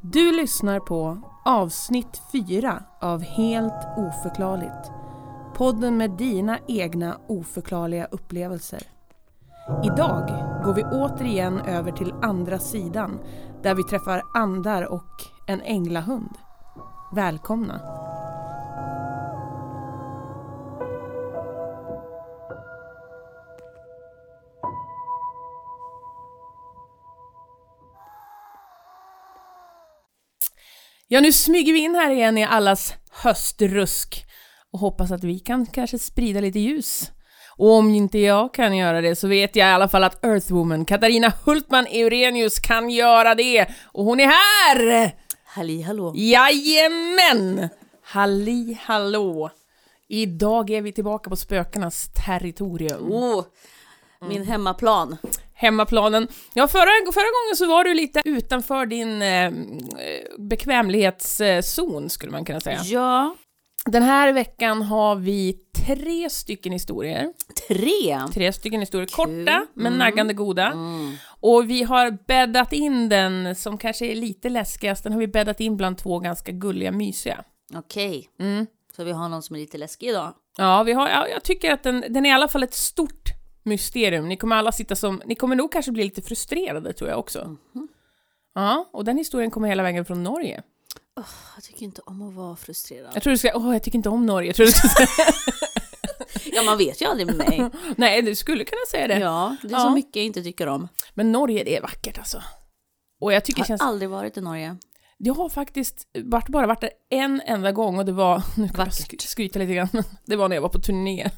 Du lyssnar på avsnitt 4 av Helt oförklarligt. Podden med dina egna oförklarliga upplevelser. Idag går vi återigen över till andra sidan där vi träffar andar och en änglahund. Välkomna! Ja, nu smyger vi in här igen i allas höstrusk och hoppas att vi kan kanske sprida lite ljus. Och om inte jag kan göra det så vet jag i alla fall att Earthwoman, Katarina Hultman Eurenius, kan göra det. Och hon är här! Halli hallå. Jajamän! Halli hallå! Idag är vi tillbaka på spökenas territorium. Oh, min hemmaplan. Hemmaplanen. Ja, förra, förra gången så var du lite utanför din eh, bekvämlighetszon, skulle man kunna säga. Ja, Den här veckan har vi tre stycken historier. tre. Tre stycken historier, korta men Mm. naggande goda. Mm. Och vi har bäddat in den, som kanske är lite läskigast, den har vi bäddat in bland två ganska gulliga, mysiga. Okej, Mm. så vi har någon som är lite läskig idag. Ja, vi har, ja, jag tycker att den, den är i alla fall ett stort mysterium. Ni kommer alla sitta som, ni kommer nog kanske bli lite frustrerade tror jag också. Mhm. Ja, och den historien kommer hela vägen från Norge. Jag tycker inte om att vara frustrerad. Jag tror du ska, åh jag tycker inte om Norge, jag tror du ska säga. Ja, man vet ju aldrig med mig. Nej, du skulle kunna säga det. Ja, det är Ja. så mycket jag inte tycker om. Men Norge, det är vackert alltså. Och jag tycker det Jag känns... har aldrig varit i Norge. Jag har faktiskt varit, bara varit där en enda gång och det var, nu kan jag Vackert. skryta lite grann, det var när jag var på turné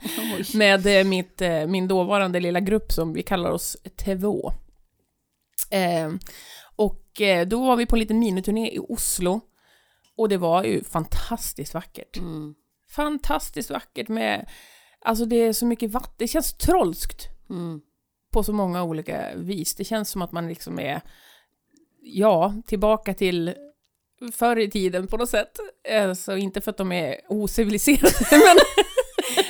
med eh, mitt, eh, min dåvarande lilla grupp som vi kallar oss Två. Eh, och eh, då var vi på en liten miniturné i Oslo och det var ju fantastiskt vackert. Mm. Fantastiskt vackert med, alltså det är så mycket vatten, det känns trolskt Mm. på så många olika vis. Det känns som att man liksom är, ja, tillbaka till förr i tiden på något sätt. Alltså inte för att de är ociviliserade, men,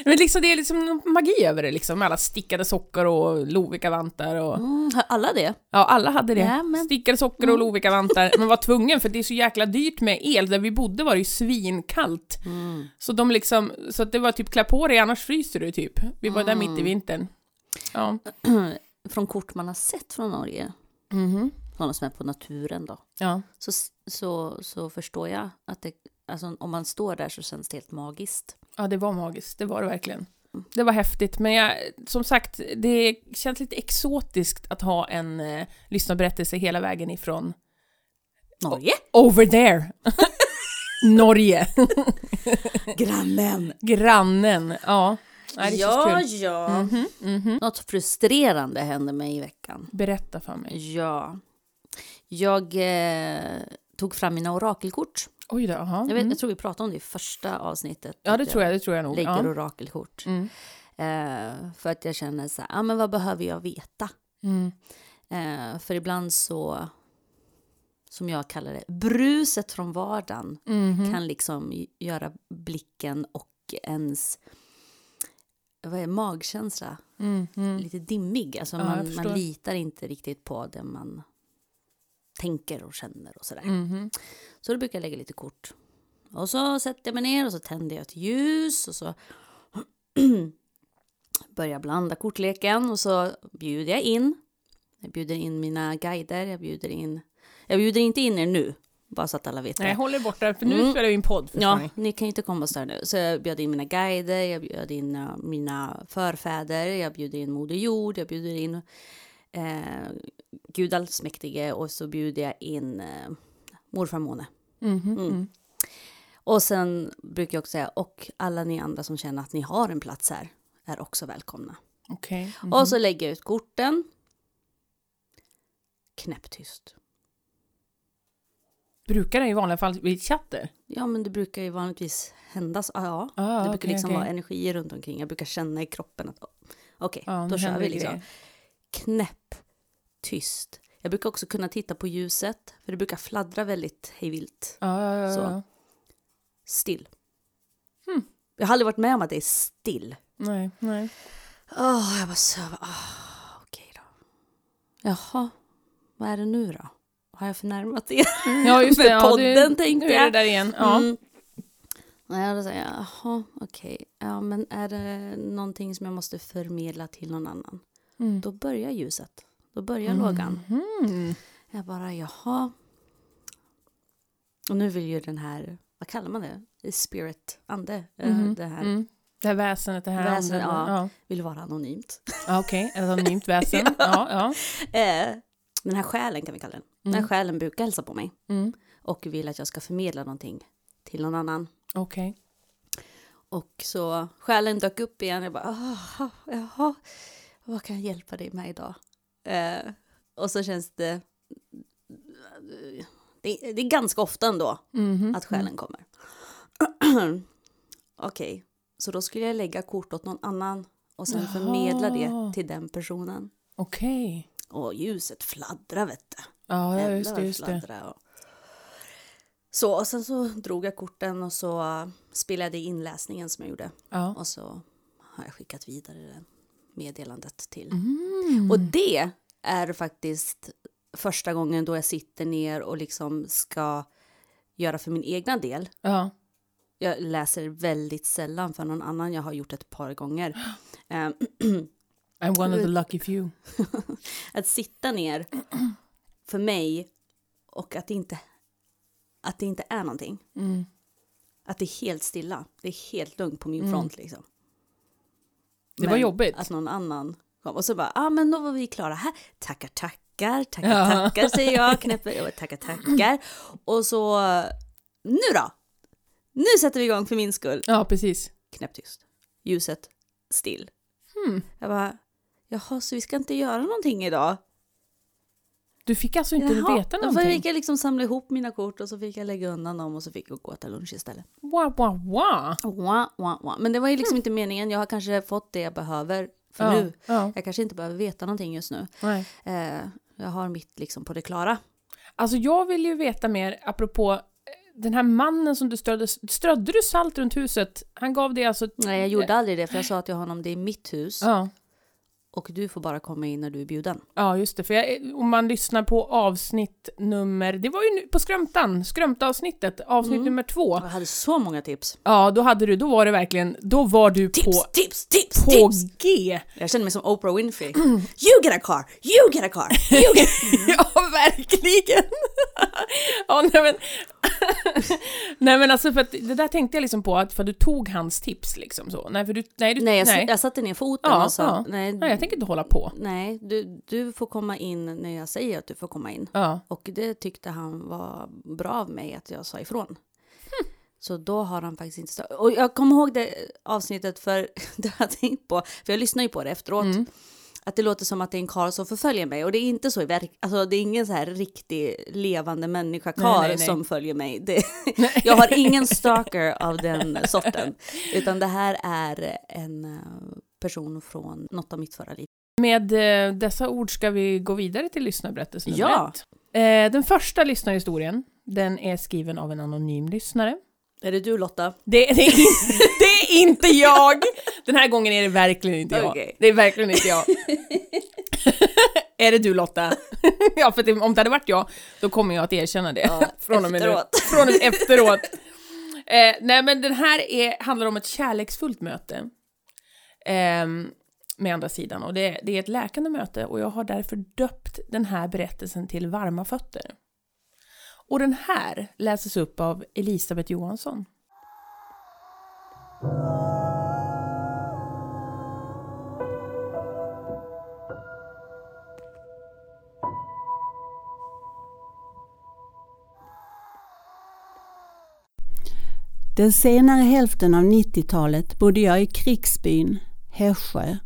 men liksom det är liksom magi över det liksom, med alla stickade sockor och Lovikkavantar och Mm. Alla det? ja, alla hade det. Ja, men- Stickade sockor och Lovikkavantar, men var tvungen för det är så jäkla dyrt med el. Där vi bodde var det ju svinkallt. Mm. Så de liksom, så det var typ klä på dig annars fryser du typ. Vi var där mitt i vintern. Ja. Från kort man har sett från Norge, Mhm. Sådana som är på naturen då, Ja. så, så, så förstår jag att det, alltså, om man står där så känns det helt magiskt. Ja, det var magiskt. Det var det verkligen. Det var häftigt, men jag, som sagt, det känns lite exotiskt att ha en eh, lyssnarberättelse hela vägen ifrån Norge? over there. Norge. Grannen! Grannen. Ja. Nej, känns Ja, kul. ja. Mhm, mhm. Något frustrerande hände mig i veckan. Berätta för mig. Ja. Jag eh, tog fram mina orakelkort. Oj då, aha. Jag, vet, Mm. jag tror vi pratade om det i första avsnittet. Ja, det tror jag, det tror jag nog. lägger Ja. orakelkort. Mm. Eh, för att jag känner så här, ah, men vad behöver jag veta? Mm. Eh, för ibland så, som jag kallar det, bruset från vardagen Mhm. kan liksom göra blicken och ens vad är, magkänsla Mm, mm. lite dimmig. Alltså Ja, man, man litar inte riktigt på det man tänker och känner och sådär. Mhm. Så då brukar jag lägga lite kort. Och så sätter jag mig ner och så tänder jag ett ljus och så börjar jag blanda kortleken och så bjuder jag in. Jag bjuder in mina guider, jag bjuder in... Jag bjuder inte in er nu, bara så att alla vet Nej, det. håll er borta, för nu Mm. spelar vi in podd, Ja, ni. ni kan ju inte komma och störa nu. Så jag bjöd in mina guider, jag bjöd in uh, mina förfäder, jag bjuder in Moder Jord, jag bjuder in eh, Gud allsmäktige och så bjuder jag in eh, morfar Måne. Mhm, Mm. mm. Och sen brukar jag också säga, och alla ni andra som känner att ni har en plats här är också välkomna. Okej. mhm. Och så lägger jag ut korten. Knäpptyst. Brukar det i vanliga fall bli chatter? Ja, men det brukar ju vanligtvis hända så. Ja, Ah, det brukar okej, liksom okej. vara energier runt omkring. Jag brukar känna i kroppen att okej, Ja, nu då kör vi liksom. Knäpp tyst. Jag brukar också kunna titta på ljuset, för det brukar fladdra väldigt hejvilt. Ja, ja, ja, Så. Still. Hmm. Jag har aldrig varit med om att det är still. Nej, nej. Åh, jag bara söver. Oh, okej, Jaha, vad är det nu då? Har jag förnärmat er? Ja, just det. Ja, podden du, tänkte nu är det jag. där igen. Ja. Mm. Nej, då säger jag, jaha, okej. Ja, men är det någonting som jag måste förmedla till någon annan? Mm. Då börjar ljuset. Då börjar lågan. Mm. Jag bara, jaha. Och nu vill ju den här, vad kallar man det? Spirit, ande. Mhm. Det här Mm. Det här väsenet, det här Väsen, andra. ja. ja. vill vara anonymt. ja Okej, ett anonymt väsen. ja. Ja, Eh, den här själen kan vi kalla den. Den här Mm. själen brukar hälsa på mig. Mm. Och vill att jag ska förmedla någonting till någon annan. Okej. Och så själen dök upp igen. Jag bara, jaha, vad kan jag hjälpa dig med idag? Eh, och så känns det, det, det är ganska ofta ändå Mhm. att själen kommer. Okej, så då skulle jag lägga kort åt någon annan och sen förmedla det Jaha. till den personen. Okej. Och ljuset fladdrar vet du. Ja, ja, just det. Jävlar, Just det. och- Så, och sen så drog jag korten och så uh, spelade jag in läsningen som jag gjorde. Ja. Och så har jag skickat vidare det meddelandet till. Mm. Och det är faktiskt första gången då jag sitter ner och liksom ska göra för min egna del. Ja. Jag läser väldigt sällan för någon annan. Jag har gjort ett par gånger. Eh, I'm one of the lucky few. att sitta ner för mig och att det inte, att det inte är någonting. Mm. Att det är helt stilla. Det är helt lugnt på min Mm. front liksom. Det var jobbigt. Att någon annan kom. Och så bara, ja ah, men då var vi klara här. Tackar, tackar, tackar, Ja. tackar säger jag. Knäpper, tackar, tackar. Och så, nu då? Nu sätter vi igång för min skull. Ja, precis. Knäpptyst. Ljuset still. Hmm. Jag bara, jaha, så vi ska inte göra någonting idag? Du fick alltså inte Jaha, veta någonting? fick jag liksom samla ihop mina kort och så fick jag lägga undan dem och så fick jag gå och äta lunch istället. Wow, wow, wow. Wah, wah, wah. Men det var ju liksom inte meningen. Jag har kanske fått det jag behöver för ja. nu. Ja. Jag kanske inte behöver veta någonting just nu. Eh, jag har mitt liksom på det klara. Alltså jag vill ju veta mer apropå eh, den här mannen som du strödde, strödde du salt runt huset? Han gav dig alltså... Nej, jag gjorde aldrig det för jag sa till honom det är mitt hus Ja, och du får bara komma in när du är bjuden. ja just det. För jag, om man lyssnar på avsnitt nummer... Det var ju på Skrömtan, Skrömta-avsnittet, avsnitt Mm. först två. Jag hade så många tips. Ja, då hade du, då var det verkligen, då var du Tips, på, tips, tips, på tips! G. Jag kände mig som Oprah Winfrey. You get a car, you get a car, you get... ja, verkligen! ja, nej men... nej men alltså för att det där tänkte jag liksom på att för du tog hans tips liksom så. Nej, för du... Nej, du, Nej, jag, nej. jag satte ner foten Ja, och sa ja. nej, nej, tänker inte hålla på. nej du, du får komma in när jag säger att du får komma in. Ja. Och det tyckte han var bra av mig att jag sa ifrån. Så då har han faktiskt inte stört. Och jag kommer ihåg det avsnittet för det har jag tänkt på, för jag lyssnar ju på det efteråt. Mm. Att det låter som att det är en karl som förföljer mig och det är inte så i verk... Alltså det är ingen så här riktig levande människa karl som följer mig. Det, jag har ingen stalker av den sorten. Utan det här är en eh, person från något av mitt förra liv. Med eh, dessa ord ska vi gå vidare till lyssnarberättelsen nummer Ja. ett. Eh, den första lyssnarhistorien, den är skriven av en anonym lyssnare. Är det du Lotta? Det, det, är, det är inte jag! Den här gången är det verkligen inte jag. Okej. Det är verkligen inte jag. är det du Lotta? ja, för det, om det hade varit jag, då kommer jag att erkänna det. Ja, Från och med nu. efteråt. Från och med efteråt. Eh, nej, men den här är, handlar om ett kärleksfullt möte. Ehm, med andra sidan. Och det, det är ett läkande möte och jag har därför döpt den här berättelsen till Varma fötter. Och den här läses upp av Elisabeth Johansson. Den senare hälften av 90-talet bodde jag i krigsbyn Hässjö.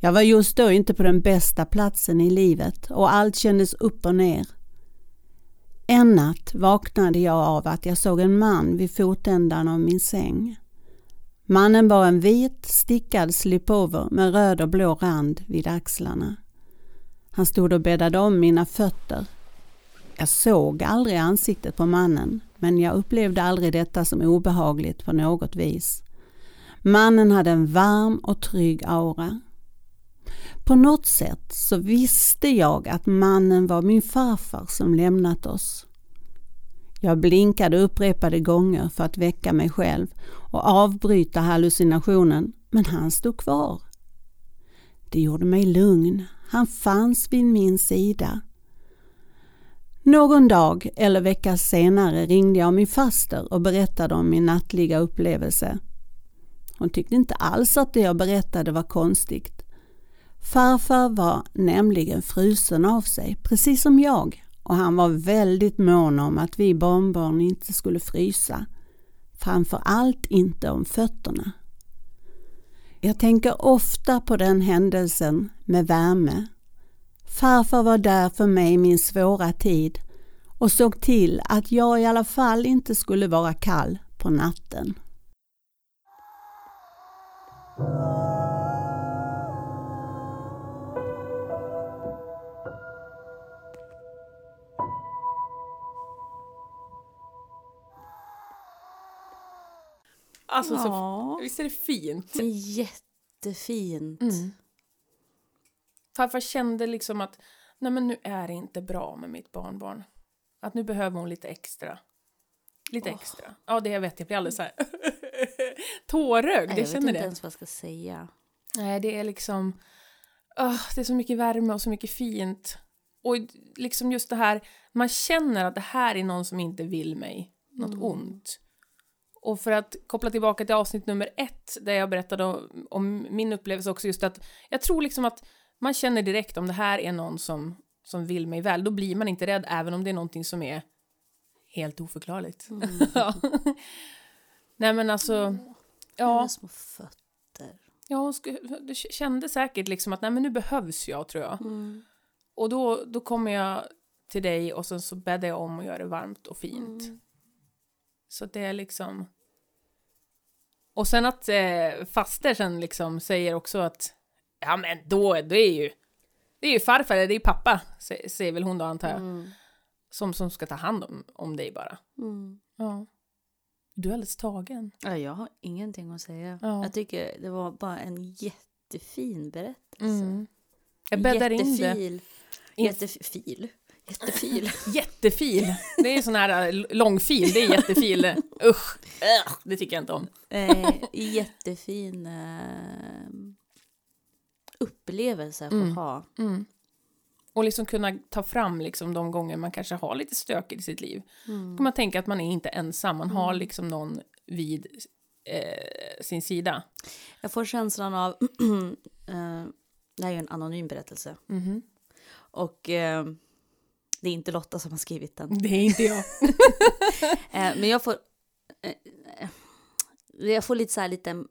Jag var just då inte på den bästa platsen i livet och allt kändes upp och ner. En natt vaknade jag av att jag såg en man vid fotändan av min säng. Mannen bar en vit stickad slipover med röd och blå rand vid axlarna. Han stod och bäddade om mina fötter. Jag såg aldrig ansiktet på mannen, men jag upplevde aldrig detta som obehagligt på något vis. Mannen hade en varm och trygg aura. På något sätt så visste jag att mannen var min farfar som lämnat oss. Jag blinkade upprepade gånger för att väcka mig själv och avbryta hallucinationen, men han stod kvar. Det gjorde mig lugn. Han fanns vid min sida. Någon dag eller vecka senare ringde jag min faster och berättade om min nattliga upplevelse. Hon tyckte inte alls att det jag berättade var konstigt. Farfar var nämligen frusen av sig, precis som jag, och han var väldigt mån om att vi barnbarn inte skulle frysa. Framför allt inte om fötterna. Jag tänker ofta på den händelsen med värme. Farfar var där för mig i min svåra tid och såg till att jag i alla fall inte skulle vara kall på natten. Alltså, så, Ja. visst är det fint? Jättefint. Mm. Farfar kände liksom att nej men nu är det inte bra med mitt barnbarn. Att nu behöver hon lite extra. Lite Åh. extra. Ja, det jag vet, jag blir alldeles så här tårögd, Nej, jag jag vet känner inte det. ens vad jag ska säga. Nej, det är liksom... ah, det är så mycket värme och så mycket fint. Och liksom just det här, man känner att det här är någon som inte vill mig något Mm. ont. Och för att koppla tillbaka till avsnitt nummer ett, där jag berättade om, om min upplevelse också, just att jag tror liksom att man känner direkt om det här är någon som, som vill mig väl, då blir man inte rädd även om det är någonting som är helt oförklarligt. Mm. Nej men alltså, ja. Hennes små fötter. Ja, hon det kände säkert liksom att nej, men nu behövs jag, tror jag. Mm. Och då, då kommer jag till dig och sen så bäddar jag om och gör det varmt och fint. Mm. Så det är liksom... Och sen att eh, faster sen liksom säger också att ja men då, det är ju det är ju farfar, det är pappa, sä- säger väl hon då antar jag, Mm. som, som ska ta hand om, om dig bara. Mm. Ja. Du är alldeles tagen. Ja, jag har ingenting att säga. Ja. Jag tycker det var bara en jättefin berättelse. Mm. Jag bäddar in det. Jättefil. Jättefil. Jättefil. Det är en sån här eh, långfil, det är jättefil. Usch, det tycker jag inte om. eh, jättefin eh, upplevelse att få Mm. ha. Mm. Och liksom kunna ta fram liksom de gånger man kanske har lite stökigt i sitt liv. Mm. Kan man tänka att man är inte ensam, man har liksom någon vid eh, sin sida. Jag får känslan av, eh, det här är ju en anonym berättelse. Mhm. Och eh, det är inte Lotta som har skrivit den. Det är inte jag. Eh, men jag får, eh, jag får lite så här lite,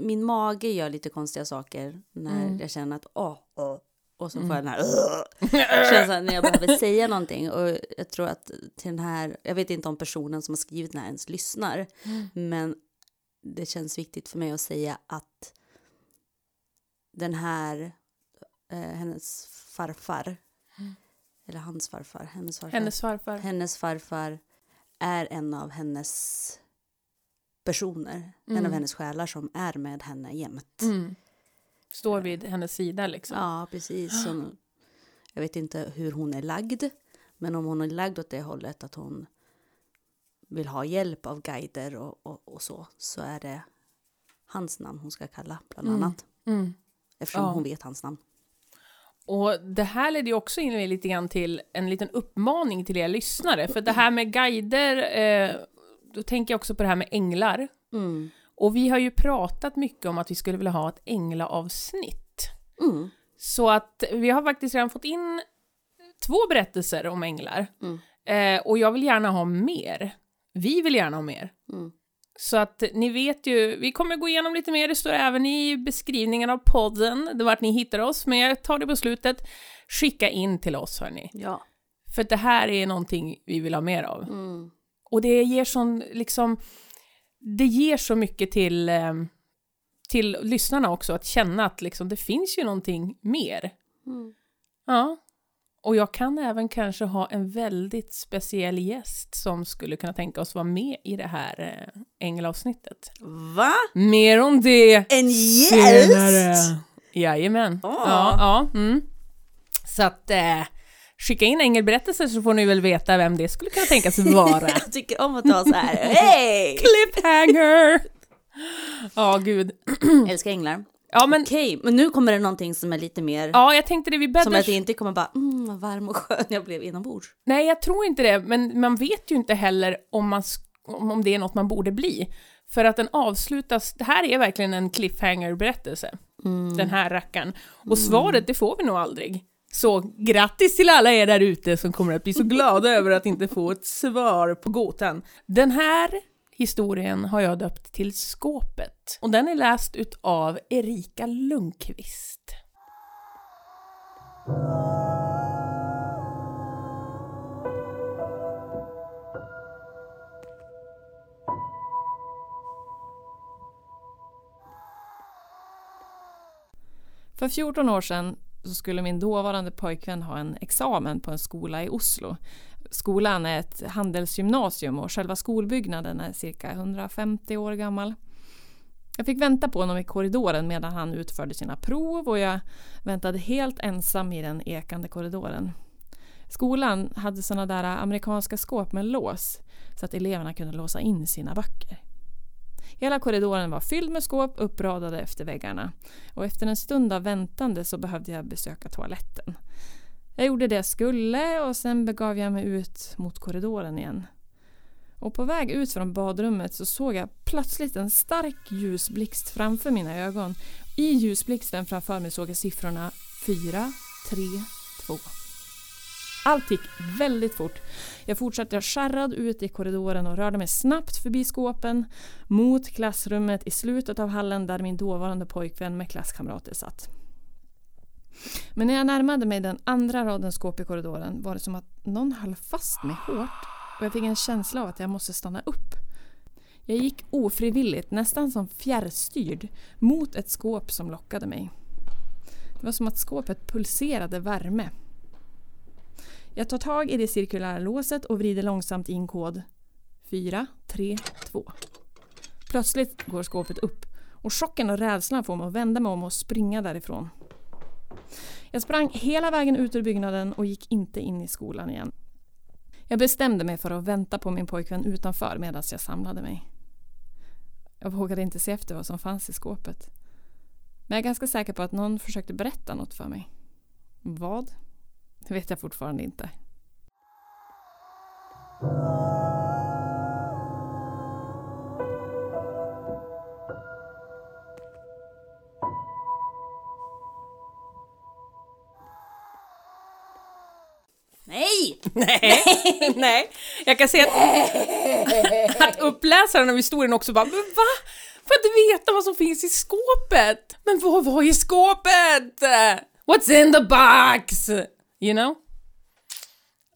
min mage gör lite konstiga saker när Mm. jag känner att åh, åh. Och så får Mm. jag den här känslan när jag behöver säga någonting. Och jag tror att till den här, jag vet inte om personen som har skrivit den här ens lyssnar. Mm. Men det känns viktigt för mig att säga att den här, eh, hennes farfar, Mm. eller hans farfar, hennes farfar, Hennes farfar. hennes farfar är en av hennes personer, en Mm. av hennes själar som är med henne jämt. Mm. Står vid hennes sida liksom. Ja, precis. Som, jag vet inte hur hon är lagd, men om hon är lagd åt det hållet att hon vill ha hjälp av guider och, och, och så, så är det hans namn hon ska kalla, bland Mm. annat. Mm. Eftersom Ja. hon vet hans namn. Och det här leder ju också in lite grann till en liten uppmaning till er lyssnare. För det här med guider, eh, då tänker jag också på det här med änglar. Mm. Och vi har ju pratat mycket om att vi skulle vilja ha ett änglaavsnitt. Mm. Så att vi har faktiskt redan fått in två berättelser om änglar. Mm. Eh, och jag vill gärna ha mer. Vi vill gärna ha mer. Mm. Så att ni vet ju, vi kommer gå igenom lite mer, det står även i beskrivningen av podden, det vart ni hittar oss, men jag tar det på slutet. Skicka in till oss hörni. Ja. För det här är någonting vi vill ha mer av. Mm. Och det ger sån, liksom, det ger så mycket till, eh, till lyssnarna också, att känna att liksom, det finns ju någonting mer. Mm. Ja. Och jag kan även kanske ha en väldigt speciell gäst som skulle kunna tänka oss vara med i det här eh, änglavsnittet. Va? Mer om det En senare. Jajamän. Åh. Ja, ja, mm. Så att eh, skicka in ängelberättelser så får ni väl veta vem det skulle kunna tänkas vara. Jag tycker om att ta så här. Hej! Cliffhanger! Ja, gud. Jag älskar änglar. Ja, men, Okej, men nu kommer det någonting som är lite mer... ja, jag tänkte det vi som bäddar... att det inte kommer bara mm, vad varm och skön jag blev inombords. Nej, jag tror inte det, men man vet ju inte heller om, man, om det är något man borde bli. För att den avslutas, det här är verkligen en cliffhanger-berättelse, den här rackaren. Och svaret, det får vi nog aldrig. Så grattis till alla er där ute som kommer att bli så glada över att inte få ett svar på gåtan. Den här historien har jag döpt till Skåpet och den är läst utav Erika Lundqvist. För 14 år sedan så skulle min dåvarande pojkvän ha en examen på en skola i Oslo. Skolan är ett handelsgymnasium och själva skolbyggnaden är cirka 150 år gammal. Jag fick vänta på honom i korridoren medan han utförde sina prov och jag väntade helt ensam i den ekande korridoren. Skolan hade sådana där amerikanska skåp med lås så att eleverna kunde låsa in sina böcker. Hela korridoren var fylld med skåp uppradade efter väggarna och efter en stund av väntande så behövde jag besöka toaletten. Jag gjorde det jag skulle och sen begav jag mig ut mot korridoren igen. Och på väg ut från badrummet så såg jag plötsligt en stark ljusblixt framför mina ögon. I ljusblixten framför mig såg jag siffrorna 4, 3, 2. Allt gick väldigt fort. Jag fortsatte skärrad ut i korridoren och rörde mig snabbt förbi skåpen mot klassrummet i slutet av hallen där min dåvarande pojkvän med klasskamrater satt. Men när jag närmade mig den andra raden skåp i korridoren var det som att någon höll fast mig hårt och jag fick en känsla av att jag måste stanna upp. Jag gick ofrivilligt, nästan som fjärrstyrd, mot ett skåp som lockade mig. Det var som att skåpet pulserade värme. Jag tar tag i det cirkulära låset och vrider långsamt in kod 4, 3, 2. Plötsligt går skåpet upp och chocken och rädslan får mig att vända mig om och springa därifrån. Jag sprang hela vägen ut ur byggnaden och gick inte in i skolan igen. Jag bestämde mig för att vänta på min pojkvän utanför medan jag samlade mig. Jag vågade inte se efter vad som fanns i skåpet. Men jag är ganska säker på att någon försökte berätta något för mig. Vad? Det vet jag fortfarande inte. Nej! Nej, nej. Jag kan säga att, att uppläsaren av historien också bara, men va? För att veta vad som finns i skåpet. Men vad var i skåpet? What's in the box? You know?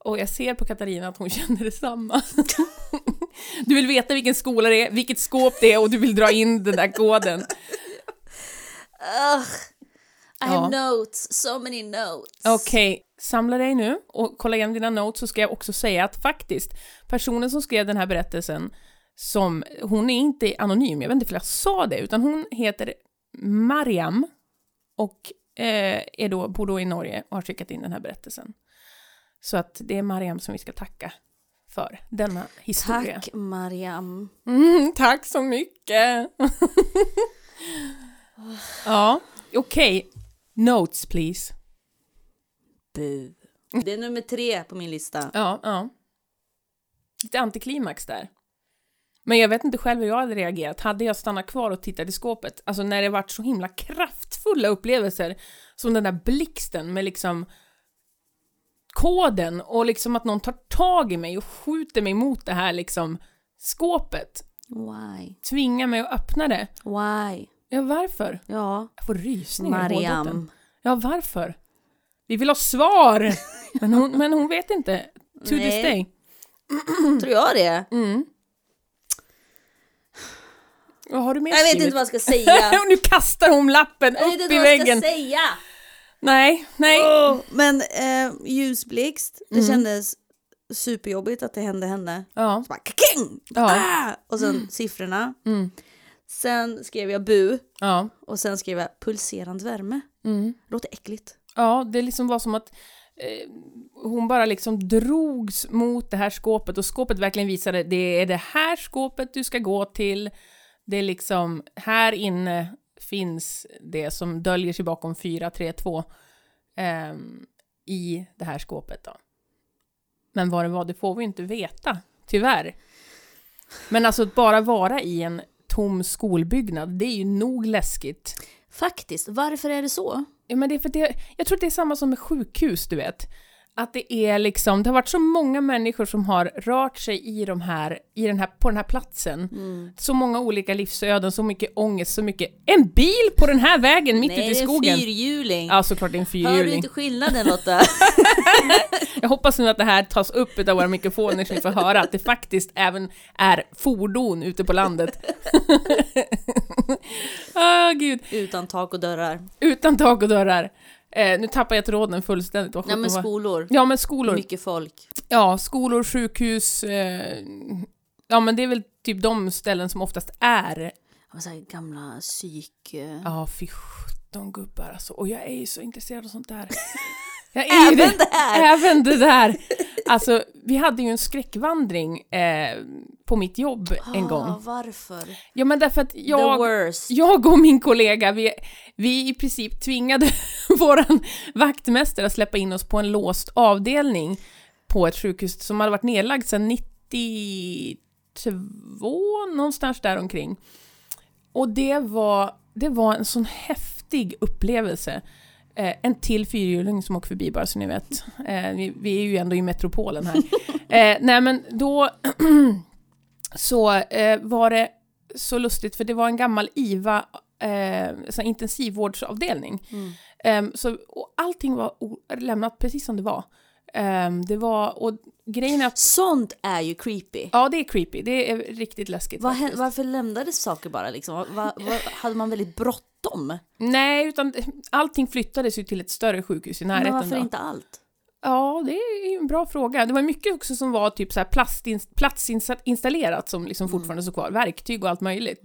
Och jag ser på Katarina att hon känner detsamma. Du vill veta vilken skola det är, vilket skåp det är och du vill dra in den där koden. Ugh. I have notes, so many notes. Okej, samla dig nu och kolla igenom dina notes så ska jag också säga att faktiskt personen som skrev den här berättelsen som, hon är inte anonym, jag vet inte om jag sa det, utan hon heter Mariam och eh, är då, bor då i Norge och har skickat in den här berättelsen. Så att det är Mariam som vi ska tacka för denna historia. Tack Mariam. Mm, tack så mycket! ja, okej. Notes please. Bu. Det är nummer tre på min lista. Ja, ja. Lite antiklimax där. Men jag vet inte själv hur jag hade reagerat. Hade jag stannat kvar och tittat i skåpet? Alltså när det varit så himla kraftfulla upplevelser som den där blixten med liksom koden och liksom att någon tar tag i mig och skjuter mig mot det här liksom skåpet. Why? Tvingar mig att öppna det. Why? Ja, varför? Ja, Jag får rysningar i. Ja, varför? Vi vill ha svar! Men hon, men hon vet inte. To this Nej. day. Tror jag det? Mm. Vad har du mer Jag vet skrivit? inte vad jag ska säga. Och nu kastar hon lappen Jag vet upp inte i vad jag väggen. ska säga. Nej, nej. Åh, men eh, ljusblixt, det Mm. kändes superjobbigt att det hände henne. Ja. Så bara kaking! Ja. Ah! Och sen siffrorna. Mm. Sen skrev jag bu Ja. och sen skrev jag pulserande värme. Mm. Låter äckligt. Ja, det liksom var som att eh, hon bara liksom drogs mot det här skåpet och skåpet verkligen visade det är det här skåpet du ska gå till. Det är liksom, här inne finns det som döljer sig bakom 432 ehm, i det här skåpet då. Men vad det var, det får vi inte veta, tyvärr. Men alltså att bara vara i en tom skolbyggnad, det är ju nog läskigt. Faktiskt, varför är det så? Ja, men det är för det, jag tror att det är samma som med sjukhus, du vet. Att det är liksom, det har varit så många människor som har rört sig i de här, i den här, på den här platsen. Så många olika livsöden, så mycket ångest, så mycket... En bil på den här vägen mitt ute i skogen! Nej, det är en fyrhjuling. Ja, såklart det är en Hör du fyrhjuling. inte skillnaden Lotta? Jag hoppas nu att det här tas upp av våra mikrofoner så vi får höra att det faktiskt även är fordon ute på landet. Ah, gud. Utan tak och dörrar. Utan tak och dörrar. Eh, nu tappar jag tråden fullständigt. Nej men skolor. Ja, men skolor. Mycket folk. Ja, skolor, sjukhus. Eh, ja, men det är väl typ de ställen som oftast är. Så här gamla psyk... eh, Ja, fy sjutton gubbar alltså. Och jag är ju så intresserad av sånt där. Ju Även det här! Även det där! Alltså, vi hade ju en skräckvandring eh, på mitt jobb en Ah, gång. varför? Ja, men därför att jag, jag och min kollega, vi, vi i princip tvingade våran vaktmästare att släppa in oss på en låst avdelning på ett sjukhus som hade varit nedlagt sedan 92, någonstans där omkring. Och det var, det var en sån häftig upplevelse. Eh, en till fyrhjuling som åker förbi bara så ni vet. Eh, vi, vi är ju ändå i metropolen här. eh, nej men då så eh, var det så lustigt för det var en gammal IVA eh, här intensivvårdsavdelning. Mm. Ehm, så, och allting var lämnat precis som det var. Ehm, det var, och grejen är att, Sånt är ju creepy. ja det är creepy, det är riktigt läskigt faktiskt. varför lämnades saker bara liksom? Va- va- va- hade man väldigt bråttom? Nej, utan allting flyttades ju till ett större sjukhus i Men närheten. varför då. inte allt? Ja, det är en bra fråga. Det var mycket också som var typ så här platsinstallerat som liksom fortfarande står kvar. Verktyg och allt möjligt.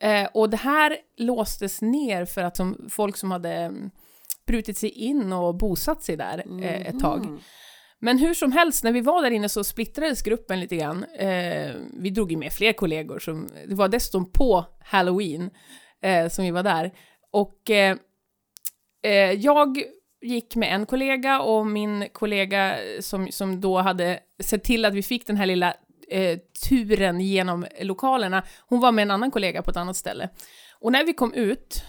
Eh, och det här låstes ner för att som folk som hade mm, brutit sig in och bosatt sig där eh, ett tag. Men hur som helst, när vi var där inne så splittrades gruppen lite grann. Eh, vi drog ju med fler kollegor, som, det var dessutom på halloween eh, som vi var där. Och eh, eh, jag gick med en kollega och min kollega som, som då hade sett till att vi fick den här lilla eh, turen genom lokalerna, hon var med en annan kollega på ett annat ställe. Och när vi kom ut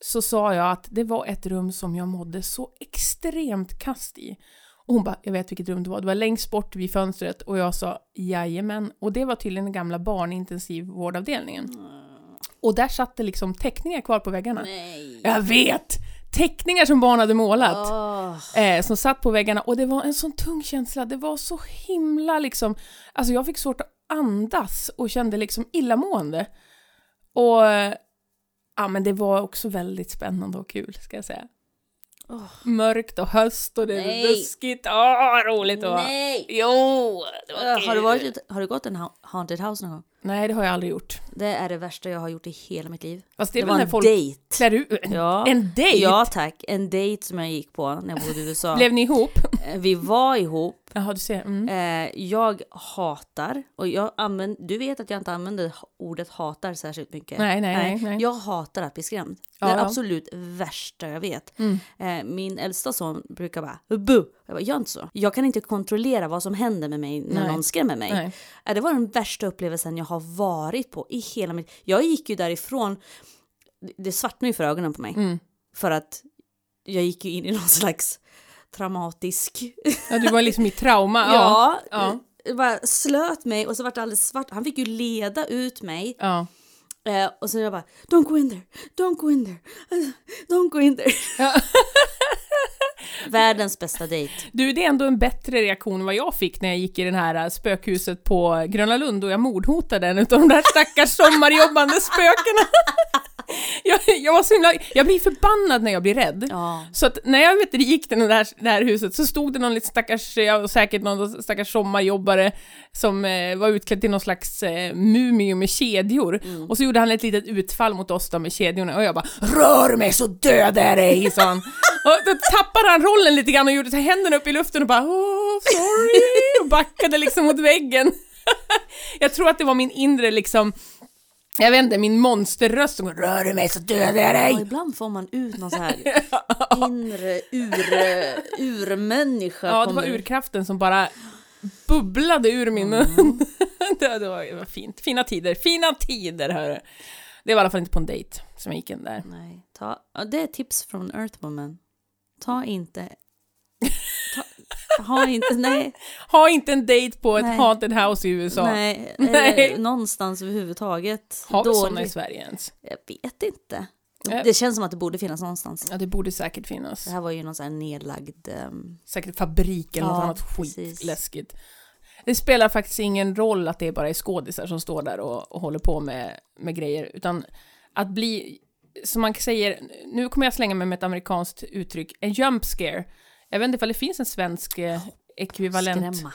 så sa jag att det var ett rum som jag mådde så extremt kast i. Och hon bara, jag vet vilket rum det var. Det var längst bort vid fönstret och jag sa jajamän. Och det var tydligen den gamla barnintensivvårdavdelningen. Och där satt det liksom teckningar kvar på väggarna. Nej. Jag vet! Teckningar som barn hade målat. Åh. Eh, som satt på väggarna och det var en sån tung känsla. Det var så himla liksom, alltså jag fick svårt att andas och kände liksom illamående. Och eh, ja, men det var också väldigt spännande och kul ska jag säga. Åh. Mörkt och höst och det är ruskigt. Åh, roligt det var. Nej! Jo, det var Har du, varit, har du gått en ha- haunted house någon gång? Nej, det har jag aldrig gjort. Det är det värsta jag har gjort i hela mitt liv. Fast det Det var en folk dejt. klär ut... Ja. En dejt? Ja tack, en dejt som jag gick på när jag bodde i USA. Blev ni ihop? Eh, Vi var ihop. Jaha, du ser. Mm. Eh, jag hatar, och jag använder, du vet att jag inte använder ordet hatar särskilt mycket. Nej, nej, nej, nej. Jag hatar att bli skrämd. Det är ja. absolut värsta jag vet. Mm. Eh, min äldsta son brukar bara bu. Jag bara, gör inte så. Jag kan inte kontrollera vad som händer med mig när Nej. någon skrämmer mig. Nej. Det var den värsta upplevelsen jag har varit på i hela mitt... Jag gick ju därifrån, det svartnade ju för ögonen på mig. Mm. För att jag gick ju in i någon slags traumatisk... Ja, du var liksom i trauma. Ja. ja. Jag bara slöt mig och så vart det alldeles svart. Han fick ju leda ut mig. ja. Eh, och så jag bara, don't go in there, don't go in there, don't go in there. Ja. Världens bästa dejt. Du, det är ändå en bättre reaktion än vad jag fick när jag gick i det här äh, spökhuset på Gröna Lund och jag mordhotade en utav de där stackars sommarjobbande spökena. Jag, jag var så himla, jag blir förbannad när jag blir rädd. Ja. Så att när jag vet, gick till det här, det här huset så stod det någon liten stackars, ja, säkert någon stackars sommarjobbare som eh, var utklädd till någon slags eh, mumie med kedjor. Och så gjorde han ett litet utfall mot oss då med kedjorna och jag bara Rör mig så dödar jag dig, sa han. Och då tappade han rollen lite grann och gjorde så här händerna upp i luften och bara Åh, sorry, och backade liksom mot väggen. jag tror att det var min inre liksom jag vet inte, min monsterröst som rör du mig så dödar jag dig. Och ibland får man ut någon så här inre ur, urmänniska. Ja, det var urkraften som bara bubblade ur min mun. det, det, var, det var fint. Fina tider. Fina tider, hörru. Det var i alla fall inte på en dejt som jag gick in där. Nej, ta, ja, det är tips från Earthwoman. Ta inte... Ha inte... Nej, Ha inte en dejt på ett Nej. haunted house i USA. nej, Nej. Eh, någonstans överhuvudtaget. Har vi sådana i. Sverige ens? Jag vet inte. Det känns som att det borde finnas någonstans. Ja, det borde säkert finnas. Det här var ju någon sån här nedlagd... ehm, Säkert fabrik eller något Ja, annat precis. skitläskigt. Det spelar faktiskt ingen roll att det bara är skådisar som står där och, och håller på med, med grejer, utan att bli, som man säger, nu kommer jag slänga mig med ett amerikanskt uttryck, en jump scare. Jag vet inte ifall det finns en svensk eh, ekvivalent. skrämma.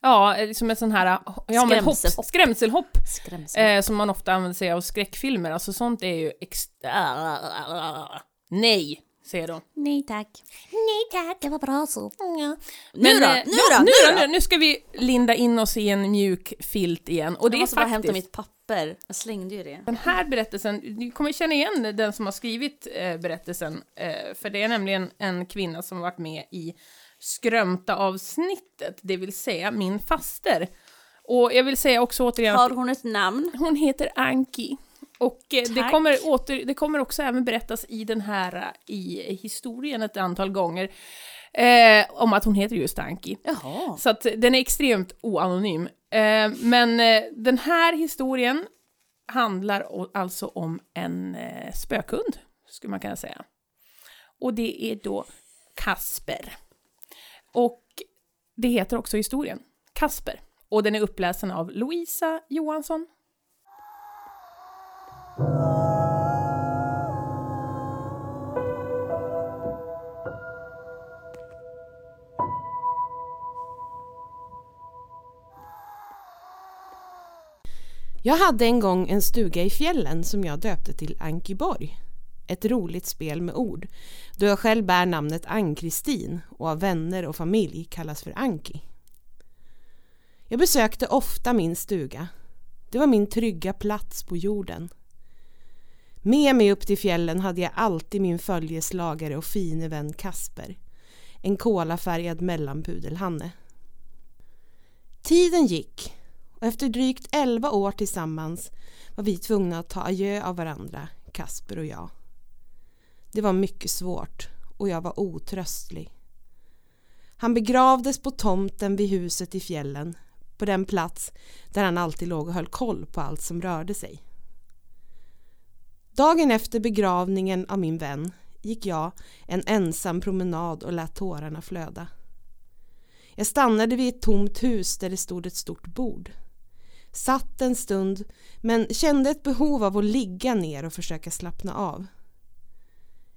Ja, eh, som en sån här, ja men hopp, skrämselhopp, Skrämsel. eh, som man ofta använder sig av skräckfilmer, alltså sånt är ju ex... Nej, säger de. Nej tack. Nej tack. Det var bra så. Ja. Nu då? eh, Nu då? Nu, Nu då? då? Nu, ska vi linda in oss i en mjuk filt igen. Och det jag är måste bara hämta faktiskt... mitt papper. Jag slängde ju det. Den här berättelsen, ni kommer känna igen den som har skrivit eh, berättelsen, eh, för det är nämligen en kvinna som har varit med i Skrömta-avsnittet, det vill säga min faster. Och jag vill säga också återigen Har hon ett namn? hon heter Anki. Och eh, det kommer, åter, det kommer också även berättas i den här, eh, i historien ett antal gånger, eh, om att hon heter just Anki. Jaha. Så att den är extremt oanonym. Eh, men eh, den här historien handlar o- alltså om en eh, spökhund, skulle man kunna säga. Och det är då Kasper. Och det heter också historien, Kasper. Och den är uppläsen av Louisa Johansson. Jag hade en gång en stuga i fjällen som jag döpte till Ankiborg. Ett roligt spel med ord, då jag själv bär namnet Ann-Kristin och av vänner och familj kallas för Anki. Jag besökte ofta min stuga. Det var min trygga plats på jorden. Med mig upp till fjällen hade jag alltid min följeslagare och fine vän Kasper. En kolafärgad mellanpudelhanne. Tiden gick och efter drygt 11 år tillsammans var vi tvungna att ta adjö av varandra, Kasper och jag. Det var mycket svårt och jag var otröstlig. Han begravdes på tomten vid huset i fjällen, på den plats där han alltid låg och höll koll på allt som rörde sig. Dagen efter begravningen av min vän gick jag en ensam promenad och lät tårarna flöda. Jag stannade vid ett tomt hus där det stod ett stort bord. Satt en stund men kände ett behov av att ligga ner och försöka slappna av.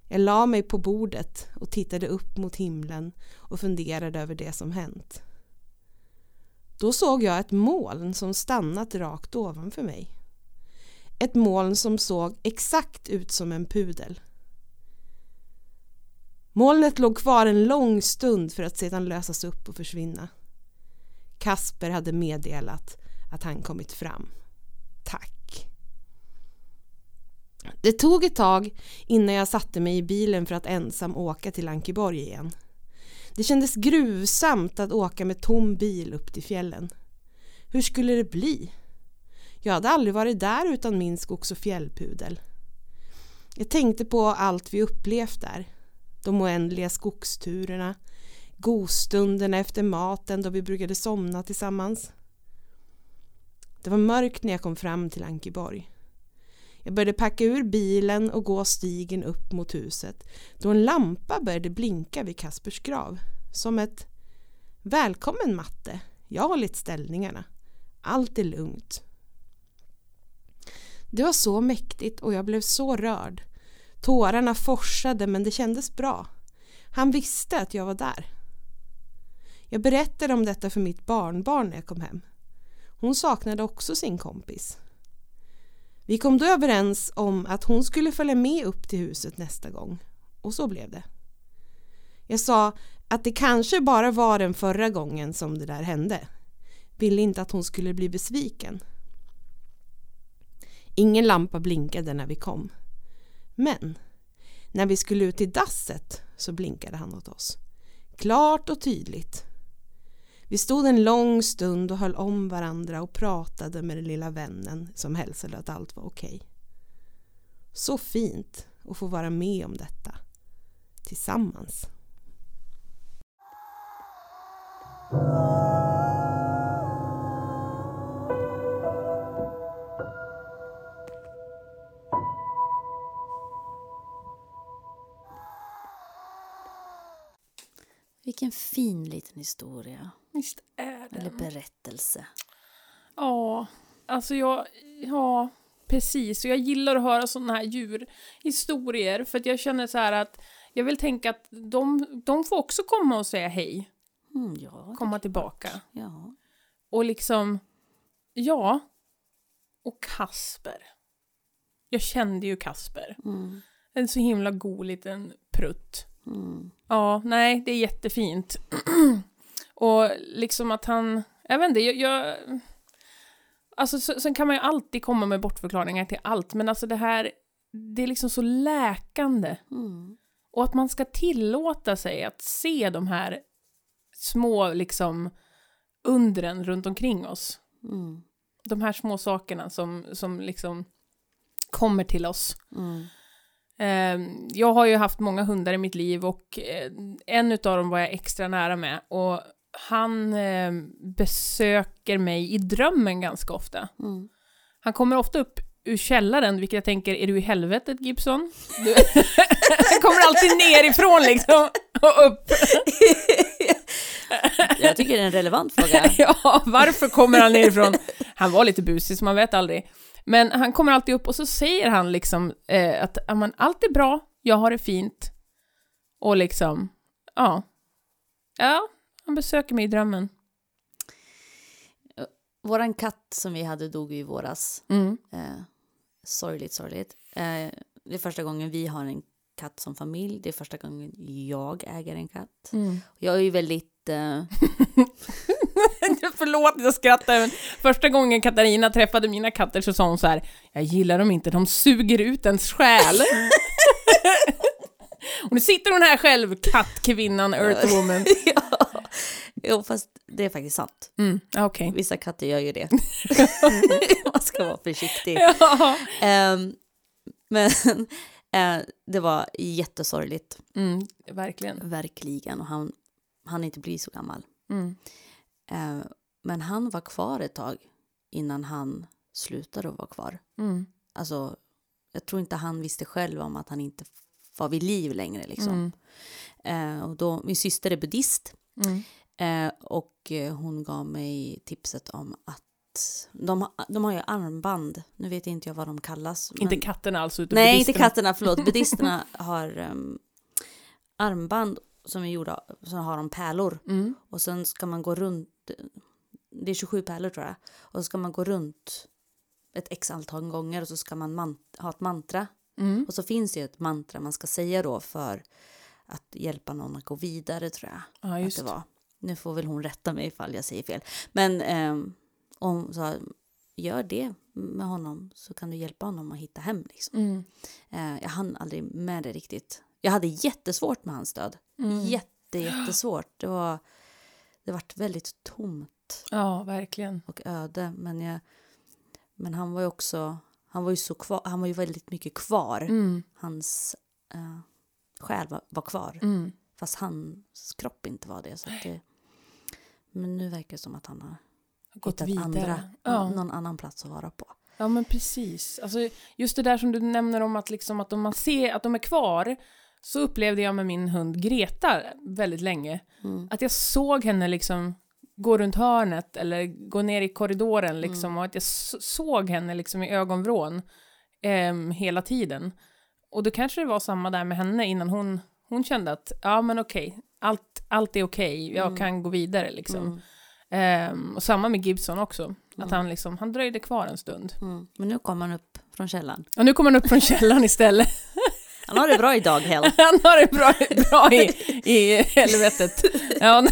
Jag la mig på bordet och tittade upp mot himlen och funderade över det som hänt. Då såg jag ett moln som stannat rakt ovanför mig. Ett moln som såg exakt ut som en pudel. Molnet låg kvar en lång stund för att sedan lösas upp och försvinna. Kasper hade meddelat att han kommit fram. Tack. Det tog ett tag innan jag satte mig i bilen för att ensam åka till Ankeborg igen. Det kändes gruvsamt att åka med tom bil upp till fjällen. Hur skulle det bli? Jag hade aldrig varit där utan min skogs och fjällpudel. Jag tänkte på allt vi upplevt där. De oändliga skogsturerna, godstunderna efter maten då vi brukade somna tillsammans. Det var mörkt när jag kom fram till Ankeborg. Jag började packa ur bilen och gå stigen upp mot huset då en lampa började blinka vid Kaspers grav. Som ett Välkommen matte, jag har hållit ställningarna. Allt är lugnt. Det var så mäktigt och jag blev så rörd. Tårarna forsade men det kändes bra. Han visste att jag var där. Jag berättade om detta för mitt barnbarn när jag kom hem. Hon saknade också sin kompis. Vi kom då överens om att hon skulle följa med upp till huset nästa gång. Och så blev det. Jag sa att det kanske bara var den förra gången som det där hände. Ville inte att hon skulle bli besviken. Ingen lampa blinkade när vi kom. Men när vi skulle ut till dasset så blinkade han åt oss. Klart och tydligt. Vi stod en lång stund och höll om varandra och pratade med den lilla vännen som hälsade att allt var okej. Så fint att få vara med om detta. Tillsammans. Vilken fin liten historia. Visst är det. Eller berättelse. Ja, alltså jag... Ja, precis. Och jag gillar att höra sådana här djurhistorier för att jag känner så här att jag vill tänka att de, de får också komma och säga hej, Mm, ja, komma tillbaka. ja. Och liksom, ja. Och Kasper. Jag kände ju Kasper. Mm, En så himla god liten prutt. Mm, Ja, nej, det är jättefint. och liksom att han, jag vet inte, jag, jag Alltså så, sen kan man ju alltid komma med bortförklaringar till allt, men alltså det här, det är liksom så läkande. mm, Och att man ska tillåta sig att se de här små liksom undren runt omkring oss. mm, De här små sakerna som, som liksom kommer till oss. mm, jag har ju haft många hundar i mitt liv och eh, en utav dem var jag extra nära med och han eh, besöker mig i drömmen ganska ofta. mm. Han kommer ofta upp ur källaren, vilket jag tänker, är du i helvetet Gibson? Du, han kommer alltid nerifrån liksom och upp. Jag tycker det är en relevant fråga. ja, varför kommer han nerifrån? Han var lite busig så man vet aldrig. Men han kommer alltid upp och så säger han liksom eh, att ja, men, allt är bra, jag har det fint. Och liksom, ja. Ja, han besöker mig i drömmen. Våran katt som vi hade dog i våras. Mm. Eh, sorgligt, sorgligt. Eh, det är första gången vi har en katt som familj. Det är första gången jag äger en katt. Mm. Jag är ju väldigt... Eh, Förlåt, jag skrattar. Men första gången Katarina träffade mina katter så sa hon så här, jag gillar dem inte, de suger ut ens själ. och nu sitter hon här själv, kattkvinnan, earthwoman. ja. Jo, fast det är faktiskt sant. Mm, okej. Vissa katter gör ju det. Man ska vara försiktig. Ja. Ehm, men eh, det var jättesorgligt, Mm, verkligen. verkligen. Och han, han inte bli så gammal. Mm. Eh, men han var kvar ett tag innan han slutade att vara kvar. Mm. Alltså, jag tror inte han visste själv om att han inte var vid liv längre. Liksom. Mm. Eh, och då, min syster är buddhist Mm. eh, och eh, hon gav mig tipset om att de, de har ju armband. Nu vet inte jag vad de kallas. Inte men- katterna alltså, utan Nej, inte buddhisterna. katterna, förlåt. Buddhisterna har um, armband som är gjorda, så har de pärlor. Mm. Och sen ska man gå runt, det är 27 pärlor tror jag. Och så ska man gå runt ett x antal gånger och så ska man man, ha ett mantra. Mm. Och så finns det ju ett mantra man ska säga då för att hjälpa någon att gå vidare tror jag. Ja, Att det var. Nu får väl hon rätta mig ifall jag säger fel. Men um, hon sa, gör det med honom så kan du hjälpa honom att hitta hem. Liksom. Mm. Eh, jag hann aldrig med det riktigt. Jag hade jättesvårt med hans död. Mm. Jätte, jättesvårt. Det var det vart väldigt tomt Ja, verkligen. och öde. Men, jag, men han var ju också, han var ju så kvar, han var ju väldigt mycket kvar. Mm. Hans eh, själ var, var kvar. Mm. Fast hans kropp inte var det. Så det men nu verkar det som att han har Gått hittat vidare. andra, Ja. någon annan plats att vara på. Ja men precis. Alltså, just det där som du nämner om att, liksom, att om man ser att de är kvar så upplevde jag med min hund Greta väldigt länge. Mm. Att jag såg henne liksom gå runt hörnet eller gå ner i korridoren liksom och att jag såg henne liksom i ögonvrån. ehm, hela tiden. Och då kanske det var samma där med henne innan hon, hon kände att, ja men okej, allt, allt är okej, jag Mm. kan gå vidare liksom. Mm. Ehm, och samma med Gibson också, att Mm. han liksom, han dröjde kvar en stund. Mm. Men nu kommer han upp från källan. Och nu kommer han upp från källaren istället. Han har det bra idag, Hell. Han har det bra, bra i, i helvetet. Ja,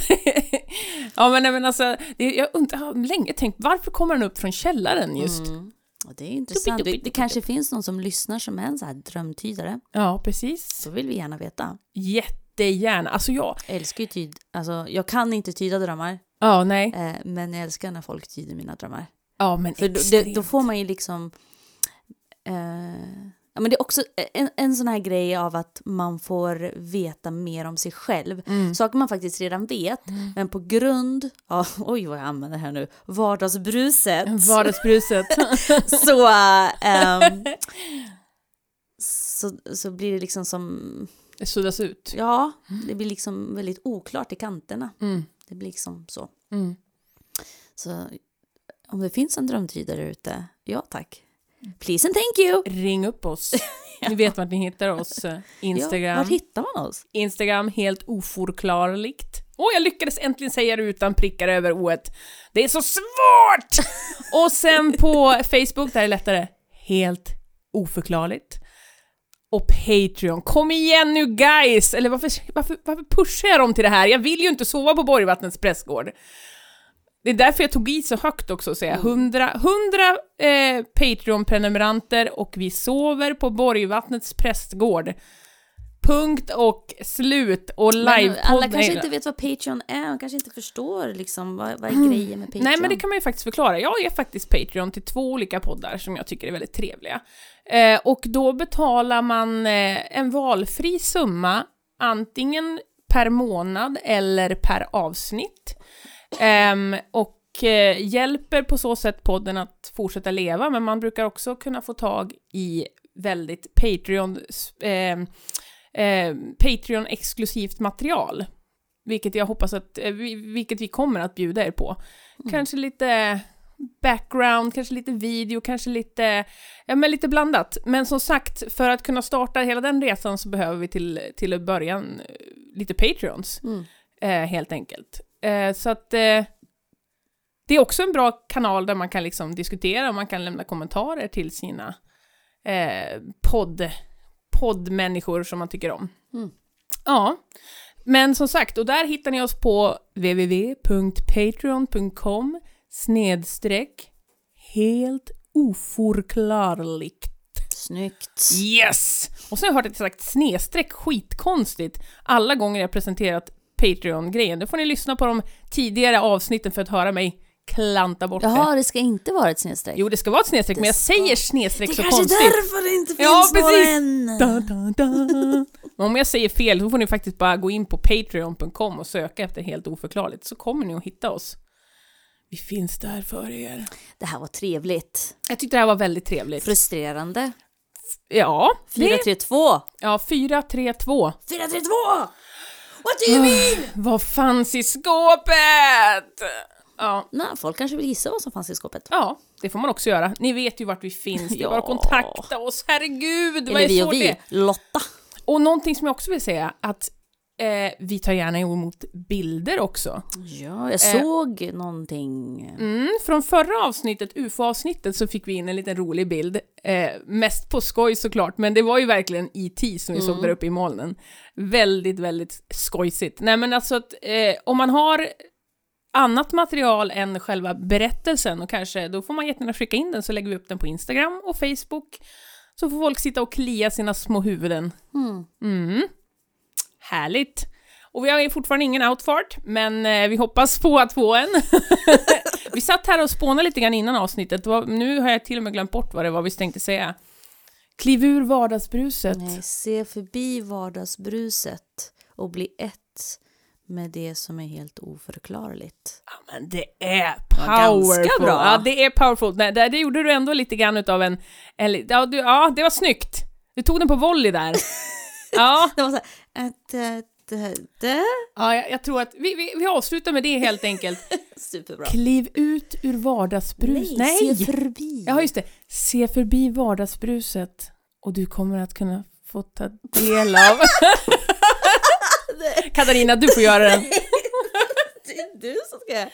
ja men, men alltså, jag, undrar, jag har länge tänkt, varför kommer han upp från källaren just? Mm. Och det är intressant. Det, det kanske finns någon som lyssnar som är en så här drömtydare. Ja, precis. Så vill vi gärna veta. Jättegärna. Alltså jag, Jag älskar ju tyd... Alltså, jag kan inte tyda drömmar, ja nej. eh, men jag älskar när folk tyder mina drömmar. Ja men För då, det, då får man ju liksom... Eh, ja, men det är också en, en sån här grej av att man får veta mer om sig själv. Mm. Saker man faktiskt redan vet, men på grund av, oj vad jag använder här nu, vardagsbruset. Vardagsbruset. så, ehm, så, så blir det liksom som, det suddas ut. ja, det blir liksom väldigt oklart i kanterna. Mm. Det blir liksom så. Mm. Så om det finns en drömtydare ute, ja tack. Please and thank you. Ring upp oss. Ni vet vart ni hittar oss. eh, Ja, Instagram. var hittar man oss? Instagram, helt oförklarligt. Åh, jag lyckades äntligen säga det utan prickar över oet. Det är så svårt! Och sen på Facebook, där är det lättare. Helt oförklarligt. Och Patreon. Kom igen nu guys! Eller varför, varför, varför pushar jag dem till det här? Jag vill ju inte sova på Borgvattnets prästgård. Det är därför jag tog i så högt också, säga. 100, 100 eh, Patreon-prenumeranter och vi sover på Borgvattnets prästgård. Punkt och slut och livepodd. alla kanske inte vet vad Patreon är, de kanske inte förstår liksom, vad, vad är grejen med Patreon. Nej, men det kan man ju faktiskt förklara. Jag är faktiskt Patreon till två olika poddar som jag tycker är väldigt trevliga. Eh, och då betalar man eh, en valfri summa, antingen per månad eller per avsnitt. Ehm, och eh, hjälper på så sätt podden att fortsätta leva, men man brukar också kunna få tag i väldigt Patreon, eh, eh, Patreon-exklusivt material. Vilket jag hoppas att, eh, vi- vilket vi kommer att bjuda er på. Kanske lite background, kanske lite video, kanske lite, ja men lite blandat. Men som sagt, för att kunna starta hela den resan så behöver vi till, till början eh, lite Patreons, Mm. eh, helt enkelt. Eh, så att eh, det är också en bra kanal där man kan liksom diskutera och man kan lämna kommentarer till sina eh, podd, poddmänniskor som man tycker om. Mm. Ja, men som sagt, och där hittar ni oss på www.patreon.com snedstreck helt oförklarligt. Snyggt. Yes! Och sen har jag hört att jag sagt snedstreck skitkonstigt alla gånger jag presenterat Patreon-grejen. Då får ni lyssna på de tidigare avsnitten för att höra mig klanta bort det. Jaha, det ska inte vara ett snedstreck. Jo, det ska vara ett snedstreck, men jag ska- säger snedstreck det så kanske är konstigt. därför det inte finns Ja, precis. än. Da, da, da. Om jag säger fel, då får ni faktiskt bara gå in på patreon.com och söka efter helt oförklarligt, så kommer ni att hitta oss. Vi finns där för er. Det här var trevligt. Jag tyckte det här var väldigt trevligt. Frustrerande. Ja, det, 432. ja 432. 432! What do you mean? Vad fanns i skåpet? Ja, Nej, folk kanske vill gissa vad som fanns i skåpet. ja, det får man också göra. Ni vet ju vart vi finns, det är bara att kontakta oss. Herregud, vad Eller är vi och det vi. är. Lotta. Och någonting som jag också vill säga, att eh, vi tar gärna emot bilder också. Ja, jag såg någonting. Mm, från förra avsnittet, UFO-avsnittet, så fick vi in en liten rolig bild. Eh, mest på skoj såklart, men det var ju verkligen E.T. som vi såg där uppe i molnen. Väldigt, väldigt skojsigt. Nej men alltså att eh, om man har annat material än själva berättelsen och kanske, då får man jättegärna skicka in den så lägger vi upp den på Instagram och Facebook. Så får folk sitta och klia sina små huvuden. Mm. Härligt. Och vi har ju fortfarande ingen outfart, men eh, vi hoppas på att få en. vi satt här och spånade lite grann innan avsnittet. Nu har jag till och med glömt bort vad det var vi tänkte säga. Kliv ur vardagsbruset. Nej, se förbi vardagsbruset och bli ett med det som är helt oförklarligt. Ja, men det är powerful. bra. Ja, det är powerful. Nej, det, det gjorde du ändå lite grann utav en... en ja, du, ja, det var snyggt. Du tog den på volley där. ja, Det var så här, Ja, jag, jag tror att vi, vi, vi avslutar med det helt enkelt. superbra. Kliv ut ur vardagsbrus. Nej, se förbi. Ja, just det. Se förbi vardagsbruset och du kommer att kunna få ta del av... Katarina, du får göra den. Det är du som ska...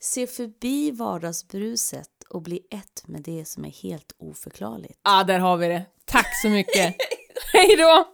Se förbi vardagsbruset och bli ett med det som är helt oförklarligt. Ja, där har vi det. Tack så mycket. Hej då!